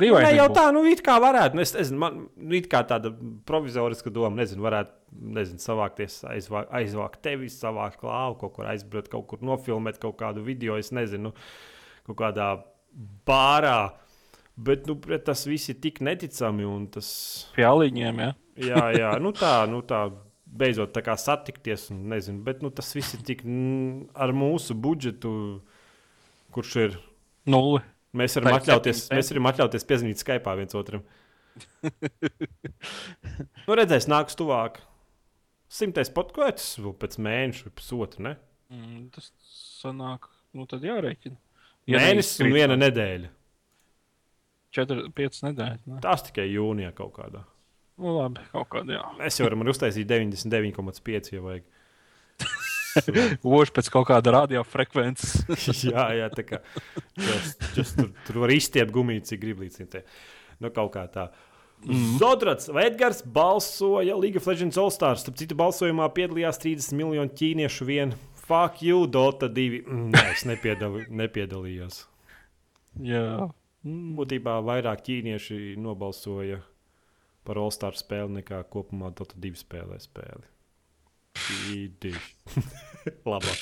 Dīvaini. Nē, jau tā, nu, it kā varētu. Nu, es nezinu, man nu, it kā tāda provizoriska doma, nezinu, varētu nezinu, savākties, aizvākt, aizvākt tevi, savākt klāvu, kaut kur aizbraukt, kaut kur nofilmēt kaut kādu video, es nezinu, kaut kādā bārā. Bet nu, tas viss ir tik neticami. un Tas, Pie aliņiem, jā. jā, jā, nu tā, nu tā. Beidzot, satikties, un nezinu, bet nu, tas viss ir tik ar mūsu budžetu, kurš ir Nulli. Mēs varam atļauties, mēs varam atļauties piezvanīt Skype viens otram. nu, redzēs, nāks tuvāk. Simtais podkāsts vēl pēc mēneša vai pusotra. Ne? Mm, tas sanāk, nu tad jārēķina. Ja Mēnesis un viena nedēļa. 4, 5 nedēļas. Ne? Tas tikai jūnijā kaut kādā. Nu, labi, kaut kādā. Jā. Mēs jau varam uztaisīt 99,5 ja vajag. Oši pēc kaut kāda radiofrekvences. jā, jā, tā kā just, just, tur, tur var izstiept gumiju, cik grib līdz simtiem. Nu, kaut kā tā. Mm. Zodrats vai Edgars balsoja League of Legends All Stars. Starp citu, balsojumā piedalījās 30 miljonu ķīniešu vien. Fuck you, Dota 2. Mm, nē, es nepiedalī, nepiedalījos. jā. Mm. Būtībā vairāk ķīnieši nobalsoja par All Star spēli nekā kopumā Dota 2 spēlē spēli. Labāk.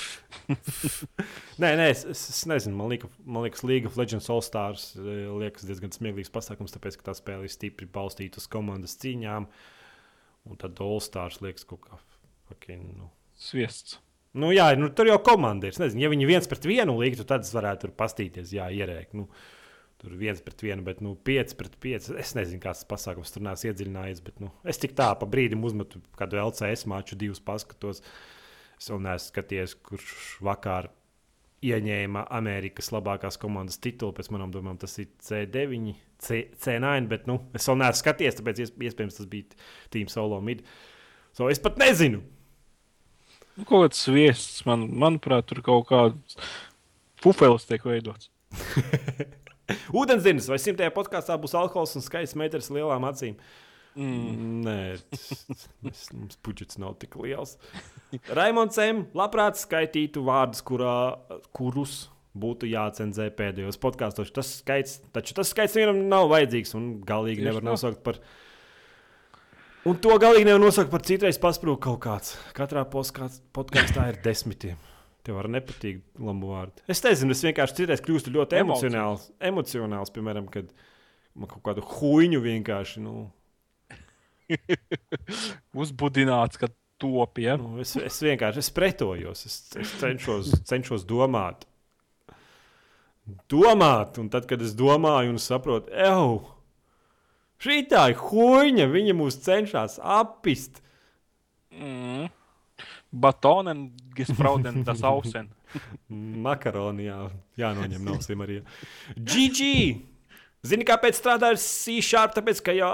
nē, nē, es, es, nezinu. Man, lieka, man liekas, League of Legends All Stars eh, liekas diezgan smieklīgs pasākums, tāpēc, ka tā spēle ir stipri balstīta uz komandas cīņām. Un tad All Stars liekas kaut kā fucking. Nu, Sviests. Nu, jā, nu, tur jau komanda ir. Nezinu, ja viņi viens pret vienu liktu, tad es varētu tur pastīties, jā, ierēkt. Nu, tur viens pret vienu, bet nu, pieci pret pieci. Es nezinu, kāds tas pasākums tur nāc iedziļinājies, bet nu, es tik tā pa brīdim uzmetu kādu LCS maču, divus paskatos. Es vēl neesmu skatījies, kurš vakar ieņēma Amerikas labākās komandas titulu. Pēc manām domām, tas ir C9, C, C9, bet nu, es vēl neesmu skatījies, tāpēc ies- iespējams tas bija Team Solo Mid. So, es pat nezinu. Nu, kaut kāds viesis, man, manuprāt, tur kaut kāds pufelis tiek veidots. Ūdensdzinis vai simtajā podkāstā būs alkohols un skaists meiteris lielām acīm. Mm. Nē, tas- mums budžets nav tik liels. Raimons M. labprāt skaitītu vārdus, kurā, kurus būtu jācenzē pēdējos podkāstos. Tas skaits, taču tas skaits vienam nav vajadzīgs un galīgi Tieši nevar tā. nosaukt par. Un to galīgi nevar nosaukt par citreiz pasprūku kaut kāds. Katrā podkāstā ir desmitiem. Tev var nepatikt labu vārdu. Es nezinu, es vienkārši citreiz kļūstu ļoti emocionāls. Emocionāls, piemēram, kad man kaut kādu huīņu vienkārši. Nu, Uzbudināts, ka top, ja? Nu, es, es vienkārši es pretojos. Es, es cenšos, cenšos domāt. Domāt, un tad, kad es domāju, un saprotu, ej, šī tā ir huīņa, viņa mūs cenšas apist. Mm. Batonen, gesprauden, tas ausen. Makaroni, jā, jānoņem no ausīm arī. GG! Zini, kāpēc strādā ar C-sharp? Tāpēc, ka, jā,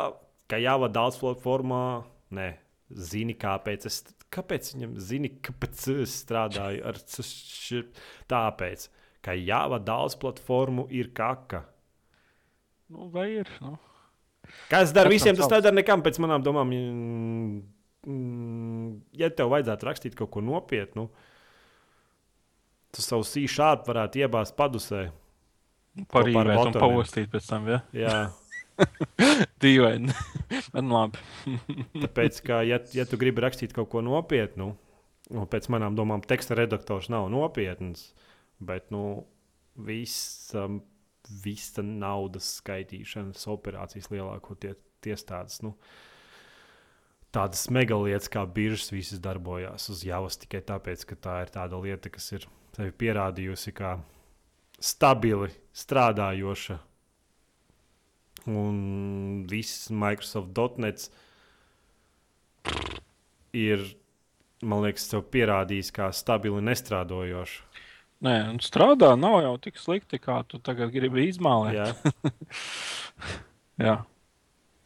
ka jāvada daudz formā. Nē, zini, kāpēc es. Kāpēc viņam zini, kāpēc es strādāju ar C-sharp? Tāpēc, ka jāvada daudz platformu ir kaka. Nu, vai ir? Nu. Kas visiem, tam tas nedara nekam pēc manām domām. Mm, Ja tev vajadzētu rakstīt kaut ko nopietnu, tas savu C-sharp varētu iebāzt padusē. Par Kopā ar īvēju un pavostīt pēc tam, ja? Jā, Dīvaini. Man labi. tāpēc, ka, ja, ja tu gribi rakstīt kaut ko nopietnu, nu, pēc manām domām, teksta redaktors nav nopietns, bet nu, visa, visa naudas skaitīšanas operācijas lielākoties tādas. Nu, Tādas megalietas kā biržas visas darbojās uz javas tikai tāpēc, ka tā ir tāda lieta, kas ir sevi pierādījusi kā stabili strādājoša Un viss Microsoft.net ir, man liekas, sev pierādījis kā stabili nestrādājošu. Nē, un strādā nav jau tik slikti, kā tu tagad gribi izmālēt. Jā. Jā.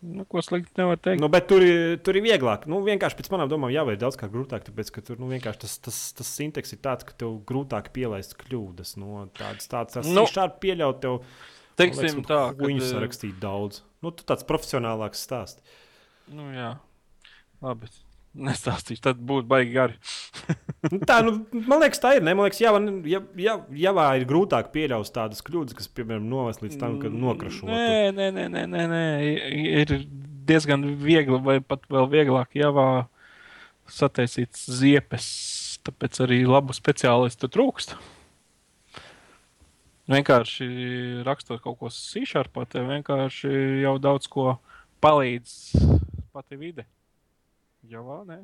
Nu, ko slikti nevar teikt. Nu, bet tur, ir- tur ir vieglāk. Nu, vienkārši pēc manām domām jāveic daudz kā grūtāk, tāpēc ka tur nu, vienkārši tas, tas, tas sinteks ir tāds, ka tev grūtāk pielaist kļūdas. No tādas tādas Nu, nu, šādi pieļaut tev. Teiksim tā, ka Viņu eh, sarakstīt daudz. Nu, tu tāds profesionālāks stāsts. Nu, jā. Labi. Nestāstīšu, tad būtu baigi gari. Nu, tā, nu, man liekas, tā ir. Ne? Man liekas, jā, jā, jā, jā, ir grūtāk pieļaut tādas kļūdas, kas, piemēram, novest līdz tam, ka nokrašo. Nē, nē, nē, nē, nē, nē. Ir diezgan viegli, vai pat vēl vieglāk, ja sataisīt ziepes. Tāpēc arī labu speciālistu trūkst. Vienkārši rakstot kaut ko sīšāpā, tev vienkārši jau daudz ko palīdz pati vide. Jā, vā, nē.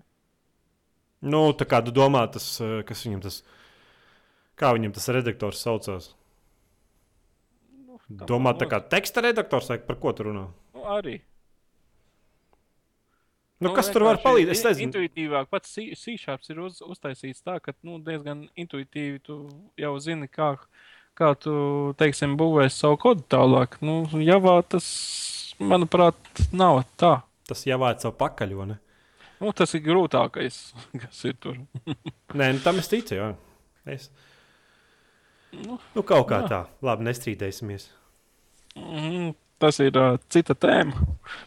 Nu, tā kā tu domā, tas, eh, kas viņam tas, kā viņam tas redaktors saucās? Nu, Domā, tā kā teksta redaktors vai par ko tu runā? Nu, arī. Nu, kas tur var palīdzēt? Es in- nezinu. Intuitīvāk, pats C-sharps ir uz, uztaisīts tā, ka nu, diezgan intuitīvi tu jau zini, kā, kā tu, teiksim, būvēsi savu kodu tālāk. Nu, Javā tas, manuprāt, nav tā. Tas jau vāc savu pakaļ, ne? Nu, tas ir grūtākais, kas ir tur. Nē, nu, tam es ticu, jā. Es. Nu, Nu, kaut kā Jā. tā. Labi, nestrīdēsimies. mm, tas ir uh, cita tēma,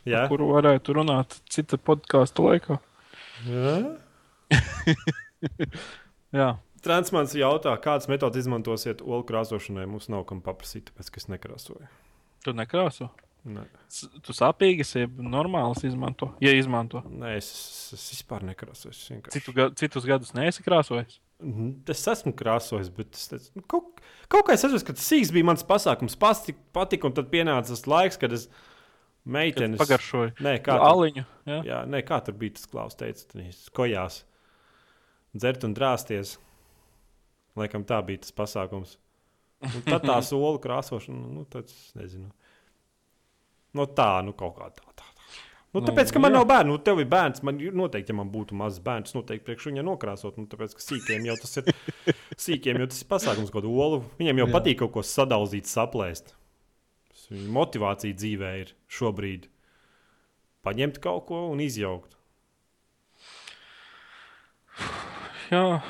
Jā, par kuru varētu runāt cita podkāstu laikā. jā. Jā. Transmans jautā, kādas metodas izmantosiet olu krāsošanai. Mums nav kam paprasīt, tāpēc, es nekrāsoju. Tu nekrāso. Nē, Tu sāpīgas, ja normālas izmanto. Ja izmanto. Nē es, es vispār nekrāsoju. Es vienkārši- Citu, ga citus gadus neesi krāsojis. Mhm, Es esmu krāsojis, bet es teicu, nu, kaut, kaut kā es atceros, ka tas sīks bija mans pasākums. Patika, patika un tad pienāca tas laiks, kad es meitenes Pagaršoju. Nē, kā tur, aliņu. Ja? jā, nē, kā tur bija tas klaus, teica, tas kojās dzert un drāsties. Laikam tā bija tas pasākums. Un tad tā soli krāsošana, nu, tad es nezinu. No tā, nu, kaut kā tā. tā. Nu, Nu, tāpēc, ka man jā. nav bērnu, nu, tev ir bērns. Man ir noteikti, ja man būtu mazs bērns, noteikti priekš viņa nokrāsot. Nu, tāpēc, ka sīkiem jau tas ir, sīkiem jau tas ir pasākums, kaut kādu olu. Viņiem jau Jā. patīk kaut ko sadalīt, saplēst. Viņa motivācija dzīvē ir šobrīd paņemt kaut ko un izjaukt. Jā,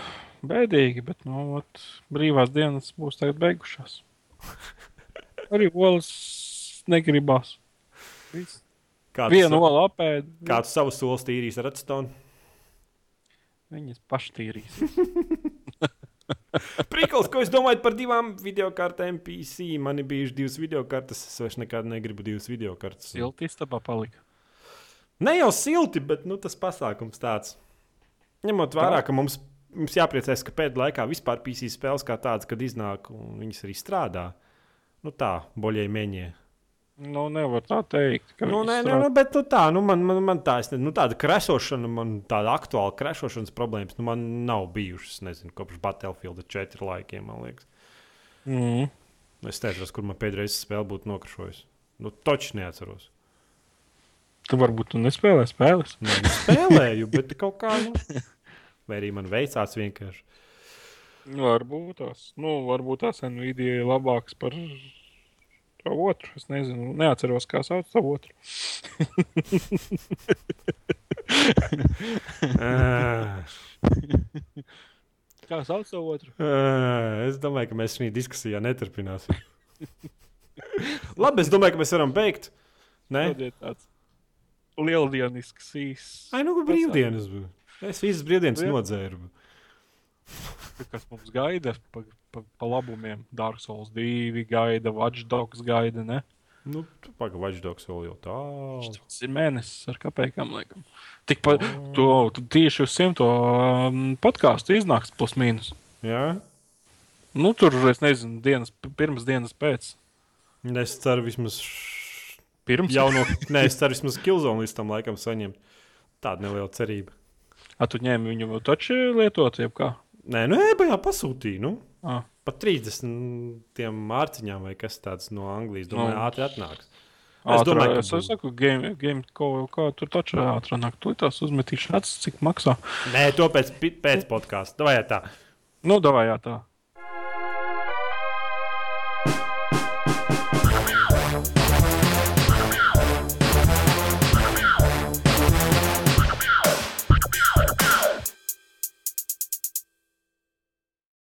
bēdīgi, bet nu, ot, brīvās dienas būs tagad beigušās. Arī olas negribās. Viss. Kā tu Vienu olu apēdu, Kā tu savu soli tīrīs ar redstone? viņas paštīrīs. Prikals, ko es domāju par divām video kartēm PC. Man ir bijušas divas video kartes. Es vairs nekad negribu divas video kartes. Silti istabā palika. Ne jau silti, bet nu, tas pasākums tāds. Ņemot vērā, ka mums, mums jāpriecājas, ka pēdējā laikā vispār PC spēles kā tādas, kad iznāk un viņas arī strādā. Nu tā, boļai mēņē. Nu, nevar tā teikt. Nu, nē, nē, nu, bet nu, tā, nu, man, man, man tā, es nu, tāda kresošana, man tāda aktuāla kresošanas problēmas, nu, man nav bijušas, nezinu, kopš Battlefield 4 laikiem, man liekas. Mm. Es neatceros, kur man pēdējais spēle būtu nokršojusi. Nu, točs neatceros. Tu varbūt tu nespēlē spēles. Nē, nu, spēlēju, bet kaut kā. Nu, vai arī man veicās vienkārši. Varbūt tās, nu, varbūt tās Nvidia ir labāks par to otru. Es nezinu, neatceros, kā sauc to otru. Kā sauc to otru? es domāju, ka mēs šajā diskusijā neturpināsim. Labi, es domāju, ka mēs varam beigt. Nē, tāds lieldienisks īsts. Ai, nu, brīvdienas bija. Es visas brīvdienas nodzēru. kas mums gaida pa, pa, pa labumiem. Dark Souls 2 gaida, Watch Dogs gaida. Ne? Nu, pagaidi, Vaļģdoks vēl jau tālu. Tas ir mēnesis ar. Laikam. Tikpat to tu tieši uz simto um, podkāstu iznāks plus mīnus. Jā, Nu, tur es nezinu, dienas, pirmas dienas pēc. es ceru vismaz. š- Pirms Jau no, nē, es ceru vismaz Kilzonu līdz tam laikam saņemt. Tāda neliela cerība. A, tu ņēmi viņu taču lietot, jeb kā? Nē, nu, ebajā pasūtīja. Nu. Ah. Pat 30 tiem mārciņām vai kas tāds no Anglijas. Domāju, Nu. ātri atnāks. Es Es domāju, ka es, es saku, game, game ko, kā tur taču ātrāk nāk. Tu tās uzmetīšu acis, cik maksā. Nē, to pēc, pēc podkāsta. Vai tā? Nu, davai, tā.